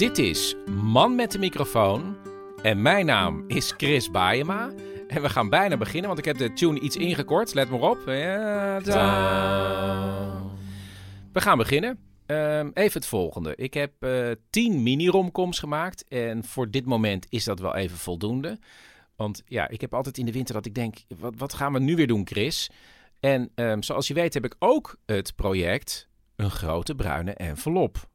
Dit is Man met de microfoon. En mijn naam is Chris Baayema. En we gaan bijna beginnen, want ik heb de tune iets ingekort. Let maar op. Ja. We gaan beginnen. Ehm, even het volgende. Ik heb eh 10 mini-romcoms gemaakt. En voor dit moment is dat wel even voldoende. Want ja, ik heb altijd in de winter dat ik denk... Wat, wat gaan we nu weer doen, Chris? En ehm, zoals je weet heb ik ook het project Een Grote Bruine Envelop.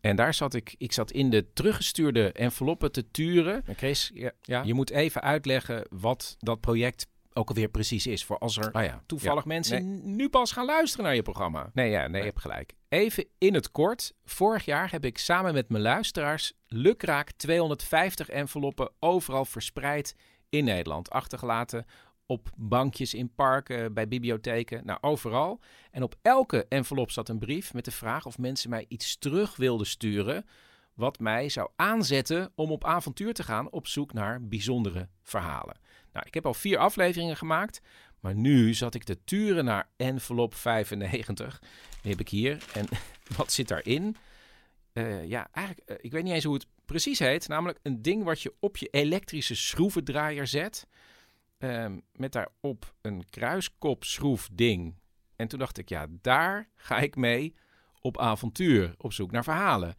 En daar zat ik, ik zat in de teruggestuurde enveloppen te turen. En Chris, ja, Ja? je moet even uitleggen wat dat project ook alweer precies is. Voor als er Ah ja. toevallig mensen nu pas gaan luisteren naar je programma. Nee, ja, nee, je hebt gelijk. Even in het kort. Vorig jaar heb ik samen met mijn luisteraars lukraak 250 enveloppen overal verspreid in Nederland. Achtergelaten op bankjes in parken, bij bibliotheken, nou overal. En op elke envelop zat een brief met de vraag of mensen mij iets terug wilden sturen... wat mij zou aanzetten om op avontuur te gaan op zoek naar bijzondere verhalen. Nou, ik heb al vier afleveringen gemaakt, maar nu zat ik te turen naar envelop 95. Die heb ik hier. En wat zit daarin? Eh, ja, eigenlijk, eh, ik weet niet eens hoe het precies heet. Namelijk een ding wat je op je elektrische schroevendraaier zet. Ehm, met daarop een kruiskopschroefding. En toen dacht ik, ja, daar ga ik mee op avontuur, op zoek naar verhalen.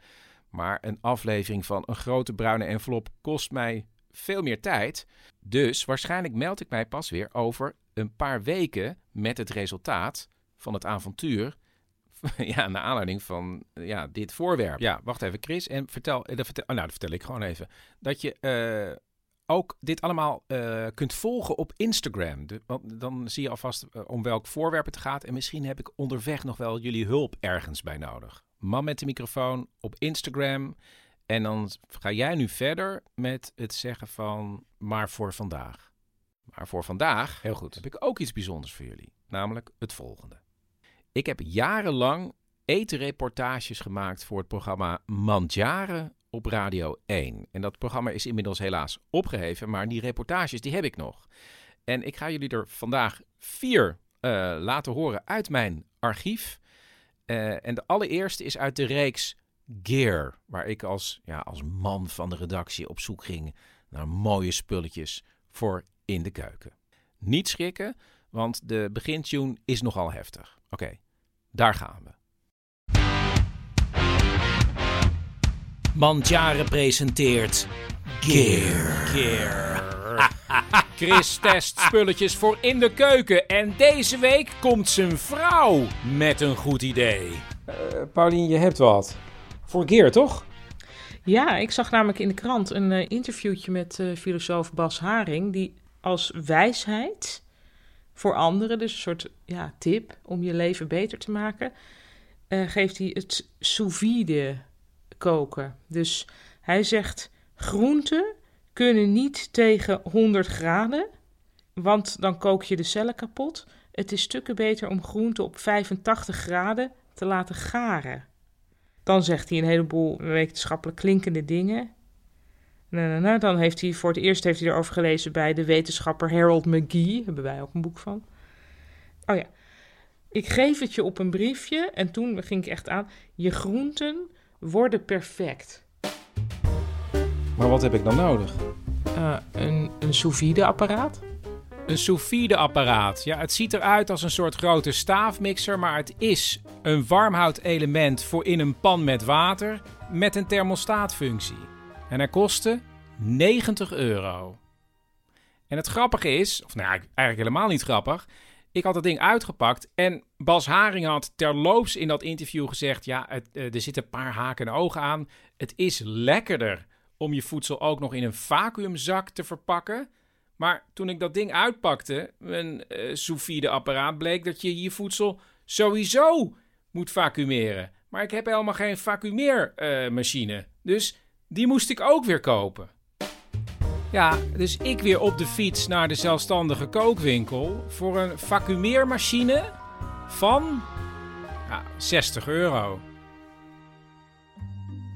Maar een aflevering van een grote bruine envelop kost mij veel meer tijd. Dus waarschijnlijk meld ik mij pas weer over een paar weken met het resultaat van het avontuur. Ja, naar aanleiding van ja, dit voorwerp. Ja, wacht even, Chris. En vertel, eh, dat vertel, oh, nou, dat vertel ik gewoon even. Dat je eh, ook dit allemaal eh, kunt volgen op Instagram. De- want dan zie je alvast eh, om welk voorwerp het gaat. En misschien heb ik onderweg nog wel jullie hulp ergens bij nodig. Man met de microfoon op Instagram. En dan ga jij nu verder met het zeggen van maar voor vandaag. Maar voor vandaag Heel goed. heb ik ook iets bijzonders voor jullie. Namelijk het volgende. Ik heb jarenlang etenreportages gemaakt voor het programma Mandjaren op Radio 1. En dat programma is inmiddels helaas opgeheven, maar die reportages die heb ik nog. En ik ga jullie er vandaag vier eh, laten horen uit mijn archief. Eh, en de allereerste is uit de reeks Gear, waar ik als, ja, als man van de redactie op zoek ging naar mooie spulletjes voor in de keuken. Niet schrikken, want de begintune is nogal heftig. Oké, daar gaan we. Mandjaren presenteert Gear. Gear. Chris test spulletjes voor in de keuken en deze week komt zijn vrouw met een goed idee. Eh, Paulien, je hebt wat. Voor Geer, toch? Ja, ik zag namelijk in de krant een eh, interviewtje met eh, filosoof Bas Haring, die als wijsheid voor anderen, dus een soort ja, tip om je leven beter te maken, eh, geeft hij het sous vide koken. Dus hij zegt, groenten kunnen niet tegen 100 graden, want dan kook je de cellen kapot. Het is stukken beter om groenten op 85 graden te laten garen. Dan zegt hij een heleboel wetenschappelijk klinkende dingen. Nou, dan heeft hij voor het eerst heeft hij erover gelezen bij de wetenschapper Harold McGee. Hebben wij ook een boek van. Oh ja. Ik geef het je op een briefje. En toen ging ik echt aan. Je groenten worden perfect. Maar wat heb ik dan nodig? Eh, een, een sous vide apparaat. Een sous vide apparaat. Ja, het ziet eruit als een soort grote staafmixer, maar het is een warmhoudelement voor in een pan met water met een thermostaatfunctie. En hij kostte 90 euro. En het grappige is, of nou eigenlijk helemaal niet grappig, ik had het ding uitgepakt en Bas Haring had terloops in dat interview gezegd, ja, eh, er zitten een paar haken en ogen aan. Het is lekkerder om je voedsel ook nog in een vacuümzak te verpakken. Maar toen ik dat ding uitpakte, een eh sous apparaat, bleek dat je je voedsel sowieso moet vacuümeren. Maar ik heb helemaal geen vacuümeermachine. dus die moest ik ook weer kopen. Ja, dus ik weer op de fiets naar de zelfstandige kookwinkel voor een vacuümeermachine van ja, 60 euro.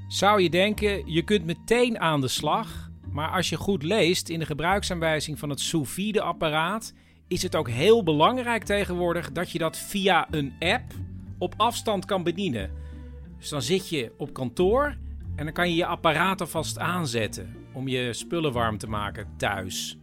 Zou je denken, je kunt meteen aan de slag, maar als je goed leest in de gebruiksaanwijzing van het sous vide apparaat, is het ook heel belangrijk tegenwoordig dat je dat via een app op afstand kan bedienen. Dus dan zit je op kantoor En dan kan je je apparaat alvast aanzetten om je spullen warm te maken thuis.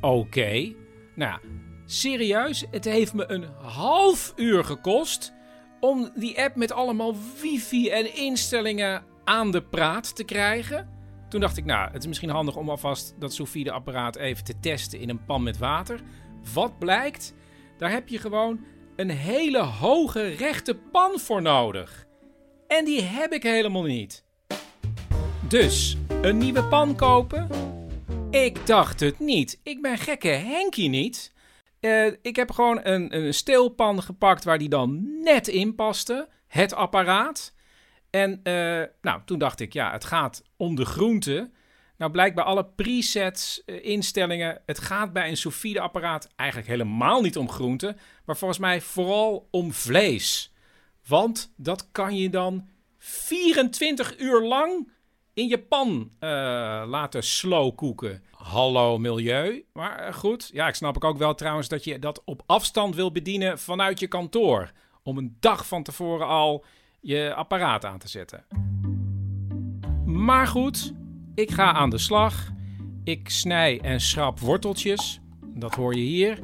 Oké. Nou, serieus, het heeft me een half uur gekost om die app met allemaal wifi en instellingen aan de praat te krijgen. Toen dacht ik, nou, het is misschien handig om alvast dat sous vide apparaat even te testen in een pan met water. Wat blijkt? Daar heb je gewoon een hele hoge rechte pan voor nodig. En die heb ik helemaal niet. Dus, een nieuwe pan kopen? Ik dacht het niet. Ik ben gekke Henkie niet. Eh, ik heb gewoon een, een steelpan gepakt waar die dan net in paste. Het apparaat. En eh, nou, toen dacht ik, ja, het gaat om de groente. Nou blijkt bij alle presets, eh, instellingen, het gaat bij een sous vide apparaat eigenlijk helemaal niet om groente, maar volgens mij vooral om vlees. Want dat kan je dan 24 uur lang in je pan eh, laten slow koeken. Hallo milieu. Maar eh, goed, ja, ik snap ook wel trouwens dat je dat op afstand wil bedienen vanuit je kantoor. Om een dag van tevoren al je apparaat aan te zetten. Maar goed, ik ga aan de slag. Ik snij en schrap worteltjes. Dat hoor je hier.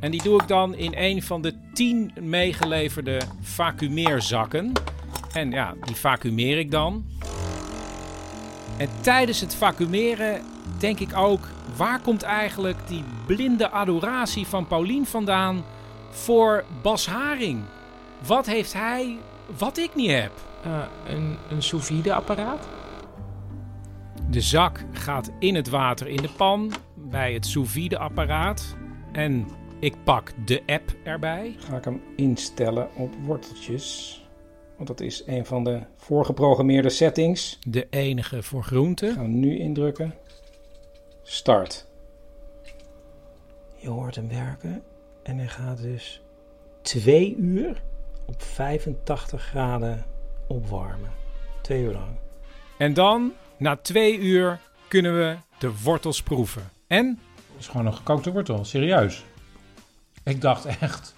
En die doe ik dan in een van de tien meegeleverde vacuumeerzakken. En ja, die vacuumeer ik dan. En tijdens het vacuumeren denk ik ook: waar komt eigenlijk die blinde adoratie van Paulien vandaan voor Bas Haring? Wat heeft hij wat ik niet heb? Uh, een, een sous vide apparaat? De zak gaat in het water in de pan bij het sous vide apparaat. En ik pak de app erbij. Ga ik hem instellen op worteltjes. Want dat is een van de voorgeprogrammeerde settings. De enige voor groenten. Gaan we nu indrukken. Start. Je hoort hem werken. En hij gaat dus twee uur op 85 graden opwarmen. Twee uur lang. En dan, na twee uur, kunnen we de wortels proeven. En? Het is gewoon een gekookte wortel, serieus. Ik dacht echt,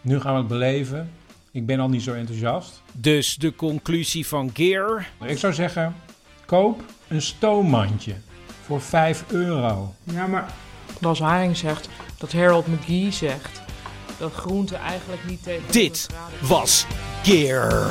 nu gaan we het beleven. Ik ben al niet zo enthousiast. Dus de conclusie van Gear? Ik zou zeggen, koop een stoommandje voor 5 euro. Ja, maar Bas Haring zegt dat Harold McGee zegt dat groente eigenlijk niet tegen. Dit was Gear.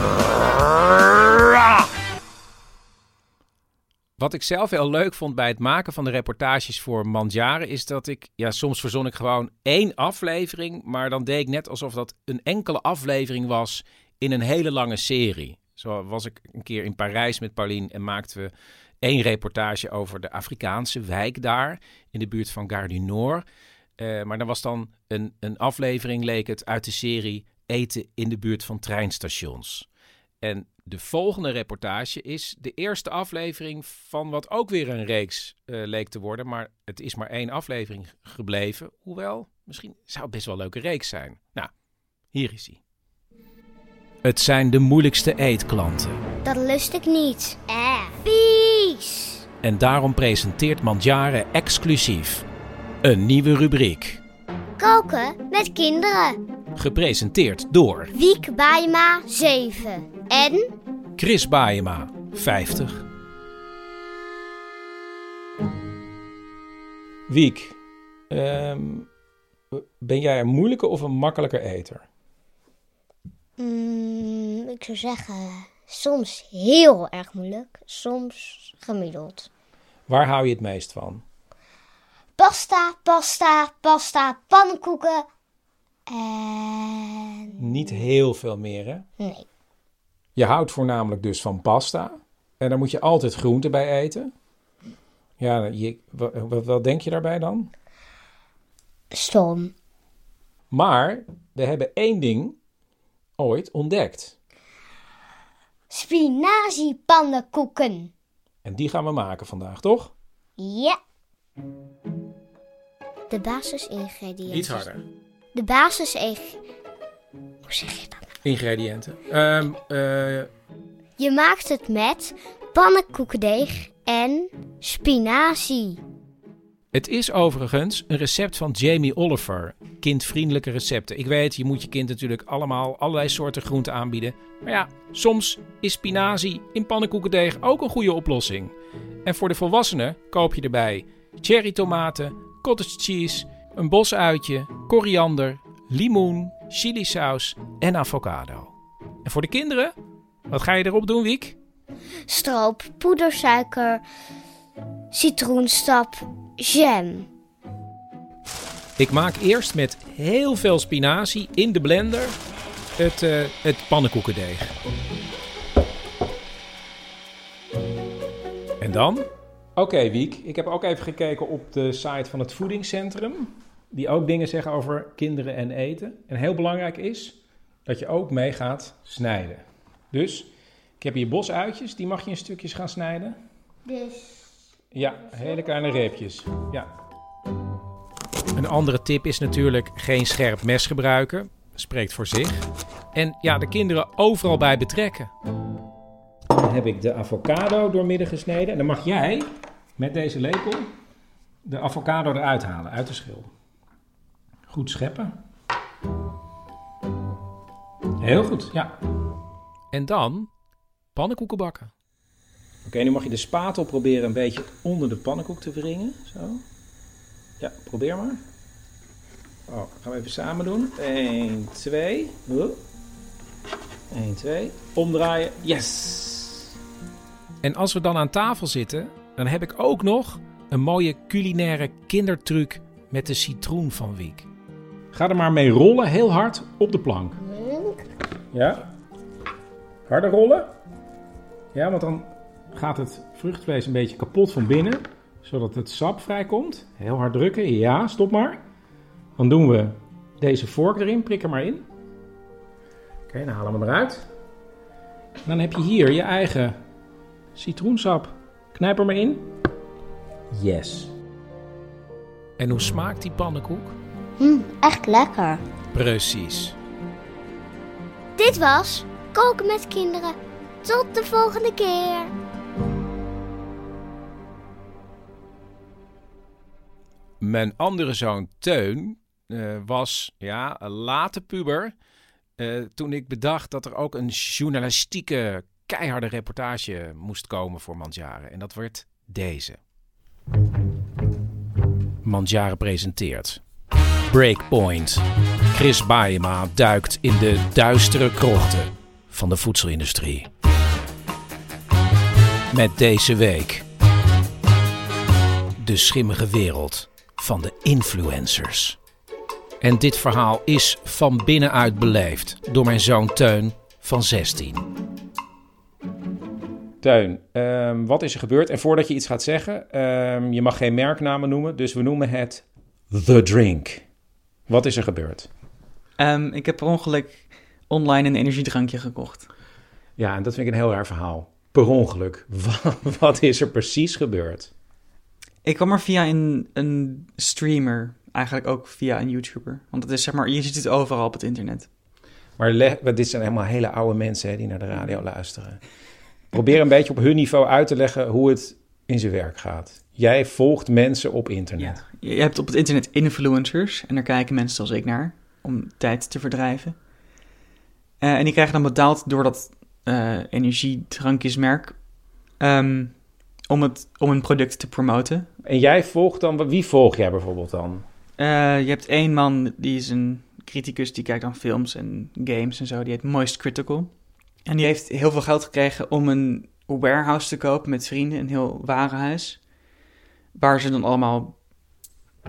Wat ik zelf heel leuk vond bij het maken van de reportages voor Mandjaren is dat ik, ja, soms verzon ik gewoon één aflevering, maar dan deed ik net alsof dat een enkele aflevering was in een hele lange serie. Zo was ik een keer in Parijs met Pauline en maakten we één reportage over de Afrikaanse wijk daar, in de buurt van Gare du Nord. Uh, maar dan was dan een, een aflevering, leek het, uit de serie Eten in de buurt van treinstations. En de volgende reportage is de eerste aflevering van wat ook weer een reeks uh, leek te worden. Maar het is maar één aflevering gebleven. Hoewel, misschien zou het best wel een leuke reeks zijn. Nou, hier is hij. Het zijn de moeilijkste eetklanten. Dat lust ik niet. Eh, vies! En daarom presenteert Mandjaren exclusief een nieuwe rubriek. Koken met kinderen. Gepresenteerd door Wiek Baima 7 en Chris Baema 50. Wiek, ehm, ben jij een moeilijke of een makkelijker eter? Mm, ik zou zeggen, soms heel erg moeilijk, soms gemiddeld. Waar hou je het meest van? Pasta, pasta, pasta, pannenkoeken en... Niet heel veel meer, hè? Nee. Je houdt voornamelijk dus van pasta. En daar moet je altijd groente bij eten. Ja, je, wat, wat denk je daarbij dan? Stom. Maar we hebben één ding ooit ontdekt. Spinazie pannenkoeken. En die gaan we maken vandaag, toch? Ja. De basisingrediënten. Iets harder. De basis Hoe zeg je dat? Ingrediënten. Ehm, eh, Je maakt het met pannenkoekendeeg en spinazie. Het is overigens een recept van Jamie Oliver. Kindvriendelijke recepten. Ik weet, je moet je kind natuurlijk allemaal allerlei soorten groenten aanbieden. Maar ja, soms is spinazie in pannenkoekendeeg ook een goede oplossing. En voor de volwassenen koop je erbij cherrytomaten, cottage cheese, een bosuitje, koriander, limoen, chilisaus en avocado. En voor de kinderen? Wat ga je erop doen, Wiek? Stroop, poedersuiker, citroensap, jam. Ik maak eerst met heel veel spinazie in de blender het, eh, het pannenkoekendeeg. En dan? Oké, Wiek. Ik heb ook even gekeken op de site van het voedingscentrum. Die ook dingen zeggen over kinderen en eten. En heel belangrijk is dat je ook mee gaat snijden. Dus ik heb hier bosuitjes, die mag je in stukjes gaan snijden. Dus Ja, hele kleine reepjes. Ja. Een andere tip is natuurlijk geen scherp mes gebruiken. Spreekt voor zich. En ja, de kinderen overal bij betrekken. Dan heb ik de avocado doormidden gesneden. En dan mag jij met deze lepel de avocado eruit halen, uit de schil. Goed scheppen. Heel goed, ja. En dan pannenkoeken bakken. Oké, nu mag je de spatel proberen een beetje onder de pannenkoek te wringen. Zo. Ja, probeer maar. Oh, gaan we even samen doen. 1, 2. 1, 2. Omdraaien. Yes! En als we dan aan tafel zitten, dan heb ik ook nog een mooie culinaire kindertruc met de citroen van Wiek. Ga er maar mee rollen, heel hard op de plank. Ja. Harder rollen. Ja, want dan gaat het vruchtvlees een beetje kapot van binnen, zodat het sap vrijkomt. Heel hard drukken. Ja, stop maar. Dan doen we deze vork erin, prik er maar in. Oké, dan halen we hem eruit. Dan heb je hier je eigen citroensap. Knijp er maar in. Yes. En hoe smaakt die pannenkoek? Hm, echt lekker. Precies. Dit was Koken met Kinderen. Tot de volgende keer. Mijn andere zoon Teun eh, was ja, een late puber. eh, toen ik bedacht dat er ook een journalistieke keiharde reportage moest komen voor Mandjaren. En dat werd deze. Mandjaren presenteert. Breakpoint. Chris Baeyema duikt in de duistere krochten van de voedselindustrie. Met deze week de schimmige wereld van de influencers. En dit verhaal is van binnenuit beleefd door mijn zoon Teun van 16. Teun, ehm, wat is er gebeurd? En voordat je iets gaat zeggen, ehm, je mag geen merknamen noemen, dus we noemen het The Drink. Wat is er gebeurd? Ehm, ik heb per ongeluk online een energiedrankje gekocht. Ja, en dat vind ik een heel raar verhaal. Per ongeluk. Wat, wat is er precies gebeurd? Ik kwam er via een, een streamer, eigenlijk ook via een YouTuber. Want het is zeg maar, je ziet het overal op het internet. Maar leg, dit zijn helemaal hele oude mensen hè, die naar de radio luisteren. Probeer een beetje op hun niveau uit te leggen hoe het in zijn werk gaat. Jij volgt mensen op internet. Je hebt op het internet influencers en daar kijken mensen zoals ik naar om tijd te verdrijven. Eh, en die krijgen dan betaald door dat eh, energiedrankjesmerk ehm, om, het, om een product te promoten. En jij volgt dan, wie volg jij bijvoorbeeld dan? Eh, je hebt één man, die is een criticus, die kijkt dan films en games en zo. Die heet Moist Critical. En die heeft heel veel geld gekregen om een warehouse te kopen met vrienden, een heel warenhuis. Waar ze dan allemaal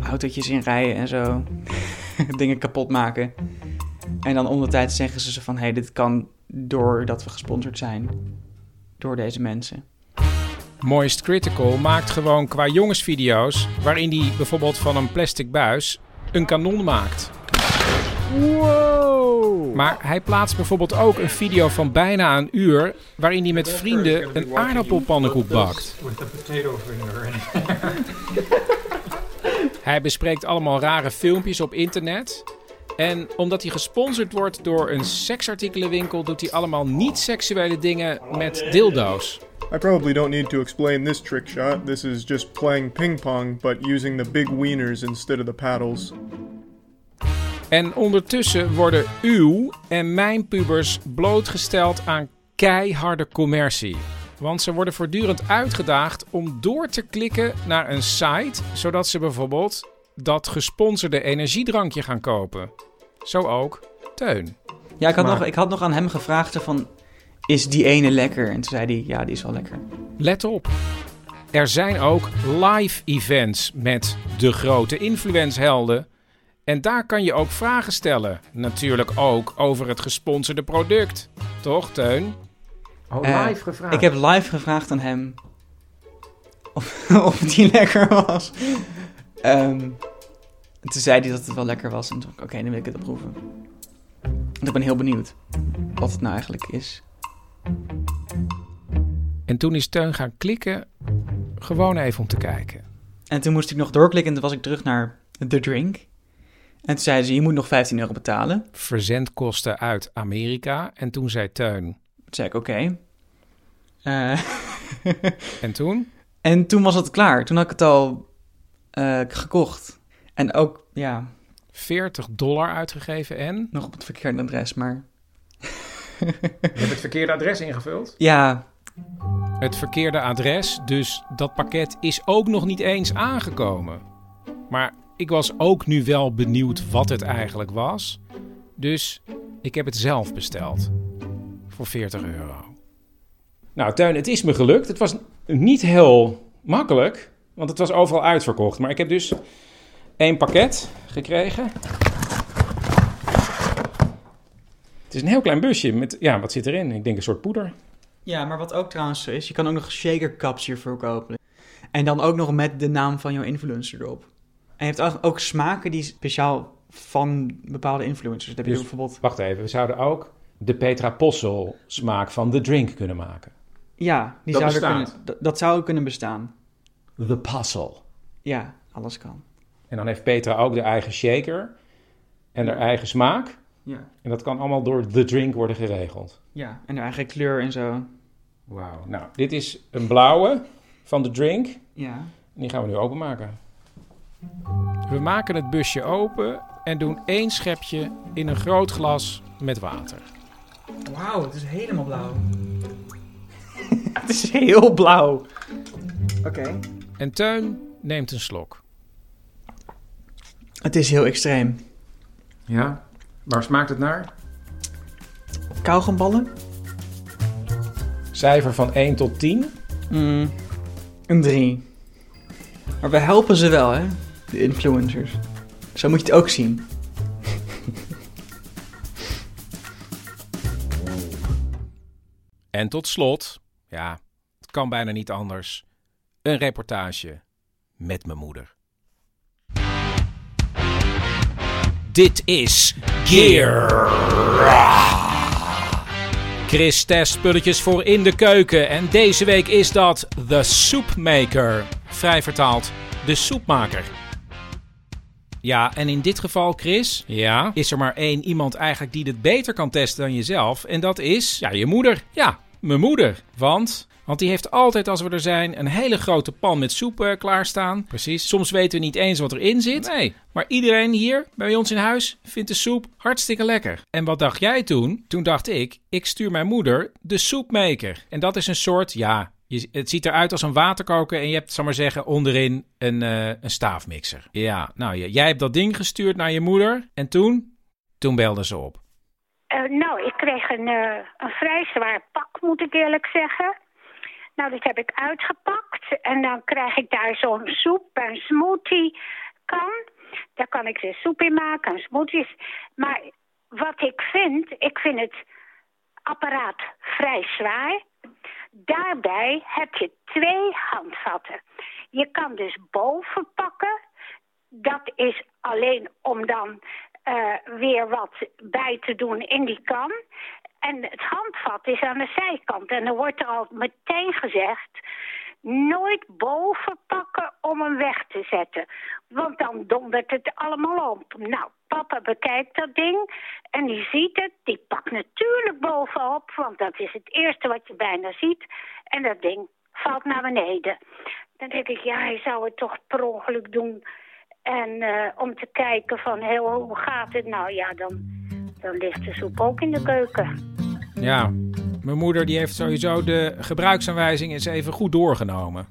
autootjes in rijden en zo. dingen kapot maken. En dan om de tijd zeggen ze van, hé, hey, dit kan doordat we gesponsord zijn door deze mensen. Moist Critical maakt gewoon qua jongensvideo's waarin hij bijvoorbeeld van een plastic buis een kanon maakt. Wow! Maar hij plaatst bijvoorbeeld ook een video van bijna een uur waarin hij met vrienden een aardappelpannenkoek bakt. Hij bespreekt allemaal rare filmpjes op internet. En omdat hij gesponsord wordt door een seksartikelenwinkel, doet hij allemaal niet-seksuele dingen met dildo's. I probably don't need to explain this trick shot. This is just playing ping pong, but using the big wieners instead of the paddles. En ondertussen worden uw en mijn pubers blootgesteld aan keiharde commercie. Want ze worden voortdurend uitgedaagd om door te klikken naar een site, zodat ze bijvoorbeeld dat gesponsorde energiedrankje gaan kopen. Zo ook Teun. Ja, ik had, Maar- nog, ik had nog aan hem gevraagd van... Is die ene lekker? En toen zei hij, ja, die is wel lekker. Let op. Er zijn ook live events met de grote influencehelden. En daar kan je ook vragen stellen. Natuurlijk ook over het gesponsorde product. Toch, Teun? Oh, Eh, Ik heb live gevraagd aan hem of, of die lekker was. Ehm, en toen zei hij dat het wel lekker was. En toen dacht ik, oké, dan wil ik het proeven. Want ik ben heel benieuwd wat het nou eigenlijk is. En toen is Teun gaan klikken, gewoon even om te kijken. En toen moest ik nog doorklikken en toen was ik terug naar The Drink. En toen zeiden ze, je moet nog 15 euro betalen. Verzendkosten uit Amerika. En toen zei Teun. Toen zei ik, oké. Eh, En toen? en toen was het klaar. Toen had ik het al eh, gekocht. En ook, ja, 40 dollar uitgegeven en? nog op het verkeerde adres, maar... Je hebt het verkeerde adres ingevuld? Ja, Het verkeerde adres, dus dat pakket is ook nog niet eens aangekomen. Maar ik was ook nu wel benieuwd wat het eigenlijk was. Dus ik heb het zelf besteld. Voor 40 euro. Nou, Teun, het is me gelukt. Het was niet heel makkelijk, want het was overal uitverkocht. Maar ik heb dus één pakket gekregen. Het is een heel klein busje met, ja, wat zit erin? Ik denk een soort poeder. Ja, maar wat ook trouwens zo is, je kan ook nog shaker cups hiervoor kopen. En dan ook nog met de naam van jouw influencer erop. En je hebt ook, smaken die speciaal van bepaalde influencers. Heb je Dus- bijvoorbeeld... Wacht even, we zouden ook de Petra Possel smaak van The Drink kunnen maken. Ja, die Dat zou er kunnen, dat, dat zou kunnen bestaan. The Puzzle. Ja, alles kan. En dan heeft Petra ook de eigen shaker en haar eigen smaak. Ja. En dat kan allemaal door The Drink worden geregeld. Ja, en de eigen kleur en zo. Wauw. Nou, dit is een blauwe van The Drink. Ja. En die gaan we nu openmaken. We maken het busje open en doen één schepje in een groot glas met water. Wauw, het is helemaal blauw. het is heel blauw. Oké. En Teun neemt een slok. Het is heel extreem. Ja? Waar smaakt het naar? Kauwgomballen? Cijfer van 1 tot 10. Mm, een 3. Maar we helpen ze wel, hè? De influencers. Zo moet je het ook zien. En tot slot, ja, het kan bijna niet anders, een reportage met mijn moeder. Dit is Gear. Chris test spulletjes voor in de keuken en deze week is dat The Soepmaker. Vrij vertaald, de soepmaker. Ja, en in dit geval, Chris, ja. is er maar één iemand eigenlijk die dit beter kan testen dan jezelf. En dat is, ja, je moeder. Ja, mijn moeder. Want, want die heeft altijd als we er zijn een hele grote pan met soep eh, klaarstaan. Precies. Soms weten we niet eens wat erin zit. Nee. Maar iedereen hier bij ons in huis vindt de soep hartstikke lekker. En wat dacht jij toen? Toen dacht ik, ik stuur mijn moeder de soepmaker. En dat is een soort, ja, je, het ziet eruit als een waterkoker en je hebt, zal maar zeggen, onderin een, eh, een staafmixer. Ja, nou, jij hebt dat ding gestuurd naar je moeder en toen? Toen belde ze op. Eh, nou, ik kreeg een, eh, een vrij zwaar pak, moet ik eerlijk zeggen. Nou, dat heb ik uitgepakt. En dan krijg ik daar zo'n soep, een smoothie kan. Daar kan ik weer soep in maken, en smoothies. Maar wat ik vind, ik vind het apparaat vrij zwaar. Daarbij heb je twee handvatten. Je kan dus boven pakken. Dat is alleen om dan eh, weer wat bij te doen in die kan. En het handvat is aan de zijkant. En dan wordt er al meteen gezegd... nooit boven pakken om hem weg te zetten. Want dan dondert het allemaal op. Nou, papa bekijkt dat ding en die ziet het. Die pakt natuurlijk bovenop, want dat is het eerste wat je bijna ziet. En dat ding valt naar beneden. Dan denk ik, ja, hij zou het toch per ongeluk doen. En eh, om te kijken van, hoe gaat het? Nou ja, dan, dan ligt de soep ook in de keuken. Ja, mijn moeder die heeft sowieso de gebruiksaanwijzing eens even goed doorgenomen.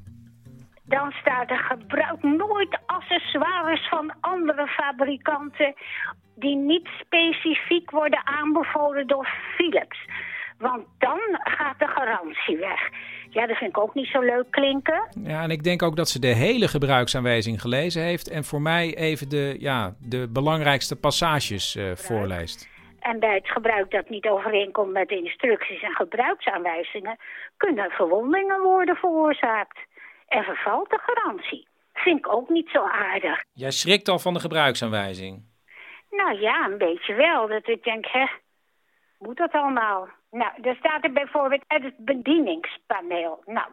Dan staat er gebruik nooit accessoires van andere fabrikanten die niet specifiek worden aanbevolen door Philips. Want dan gaat de garantie weg. Ja, dat vind ik ook niet zo leuk klinken. Ja, en ik denk ook dat ze de hele gebruiksaanwijzing gelezen heeft en voor mij even de, ja, de belangrijkste passages eh, voorleest. En bij het gebruik dat niet overeenkomt met de instructies en gebruiksaanwijzingen... kunnen verwondingen worden veroorzaakt. En vervalt de garantie. Vind ik ook niet zo aardig. Jij schrikt al van de gebruiksaanwijzing. Nou ja, een beetje wel. Dat ik denk, hè, moet dat allemaal? Nou, er staat er bijvoorbeeld uit het bedieningspaneel. Nou,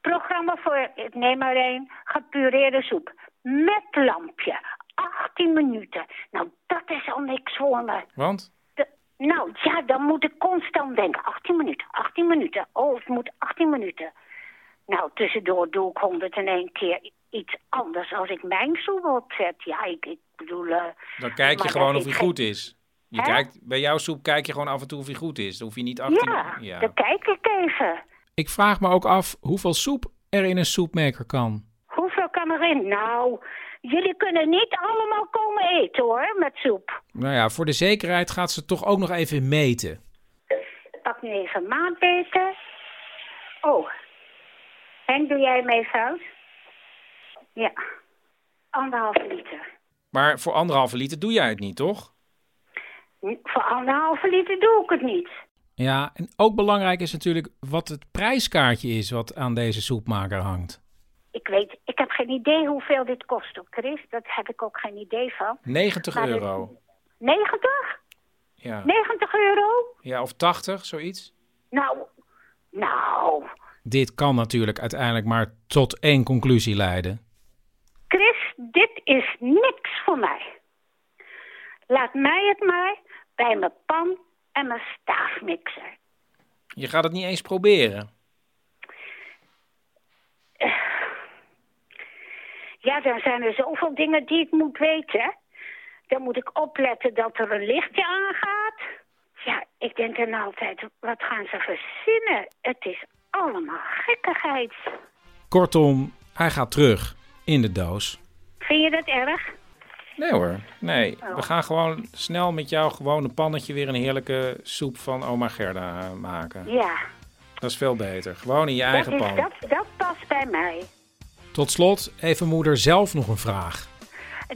programma voor, ik neem maar één, gepureerde soep. Met lampje. 18 minuten. Nou, dat is al niks voor me. Want? De- nou, ja, dan moet ik constant denken. 18 minuten, 18 minuten. Oh, het moet 18 minuten. Nou, tussendoor doe ik 101 keer iets anders als ik mijn soep opzet. Ja, ik, ik bedoel... eh, Dan kijk je gewoon of hij goed is. Je Hè? kijkt, bij jouw soep kijk je gewoon af en toe of hij goed is. Dan hoef je niet 18... Ja, dan kijk ik even. Ik vraag me ook af hoeveel soep er in een soepmaker kan. Hoeveel kan erin? Nou, jullie kunnen niet allemaal komen eten hoor, met soep. Nou ja, voor de zekerheid gaat ze toch ook nog even meten. Pak nu even maatbeter. Oh, Henk, doe jij mee fout? Ja, anderhalve liter. Maar voor anderhalve liter doe jij het niet, toch? Voor anderhalve liter doe ik het niet. Ja, en ook belangrijk is natuurlijk wat het prijskaartje is wat aan deze soepmaker hangt. Ik weet, ik heb geen idee hoeveel dit kost, Chris. Dat heb ik ook geen idee van. 90 Maar dit- euro. 90? Ja. 90 euro? ja, of 80, zoiets. Nou, nou, Dit kan natuurlijk uiteindelijk maar tot één conclusie leiden. Chris, dit is niks voor mij. Laat mij het maar bij mijn pan en mijn staafmixer. Je gaat het niet eens proberen. Ja, dan zijn er zoveel dingen die ik moet weten. Dan moet ik opletten dat er een lichtje aangaat. Ja, ik denk dan altijd, wat gaan ze verzinnen? Het is allemaal gekkigheid. Kortom, hij gaat terug in de doos. Vind je dat erg? Nee hoor, nee. Oh. We gaan gewoon snel met jouw gewone pannetje weer een heerlijke soep van oma Gerda eh, maken. Ja. Dat is veel beter. Gewoon in je Dat, eigen is, pan. dat, dat past bij mij. Tot slot heeft mijn moeder zelf nog een vraag.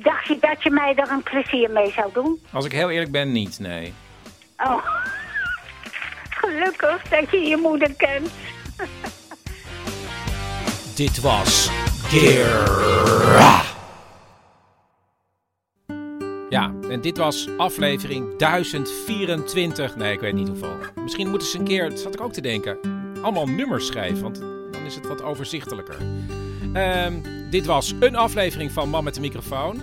Dacht je dat je mij er een plezier mee zou doen? Als ik heel eerlijk ben, niet, nee. Oh, gelukkig dat je je moeder kent. Dit was Gera. Ja, en dit was aflevering 1024. Nee, ik weet niet hoeveel. Misschien moeten ze een keer, dat zat ik ook te denken, allemaal nummers schrijven. Want dan is het wat overzichtelijker. Ehm, dit was een aflevering van Man met de microfoon.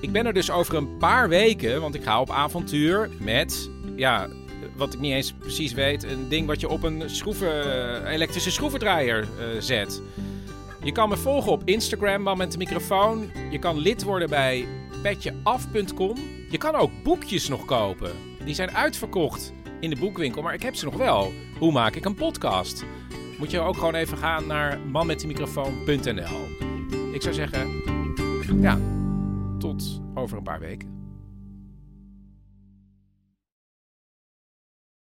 Ik ben er dus over een paar weken, want ik ga op avontuur met, ja, wat ik niet eens precies weet, een ding wat je op een schroeven, elektrische schroevendraaier eh, zet. Je kan me volgen op Instagram, man met de microfoon. Je kan lid worden bij petjeaf.com. Je kan ook boekjes nog kopen. Die zijn uitverkocht in de boekwinkel, maar ik heb ze nog wel. Hoe maak ik een podcast? Moet je ook gewoon even gaan naar manmetdemicrofoon.nl. Ik zou zeggen, ja, tot over een paar weken.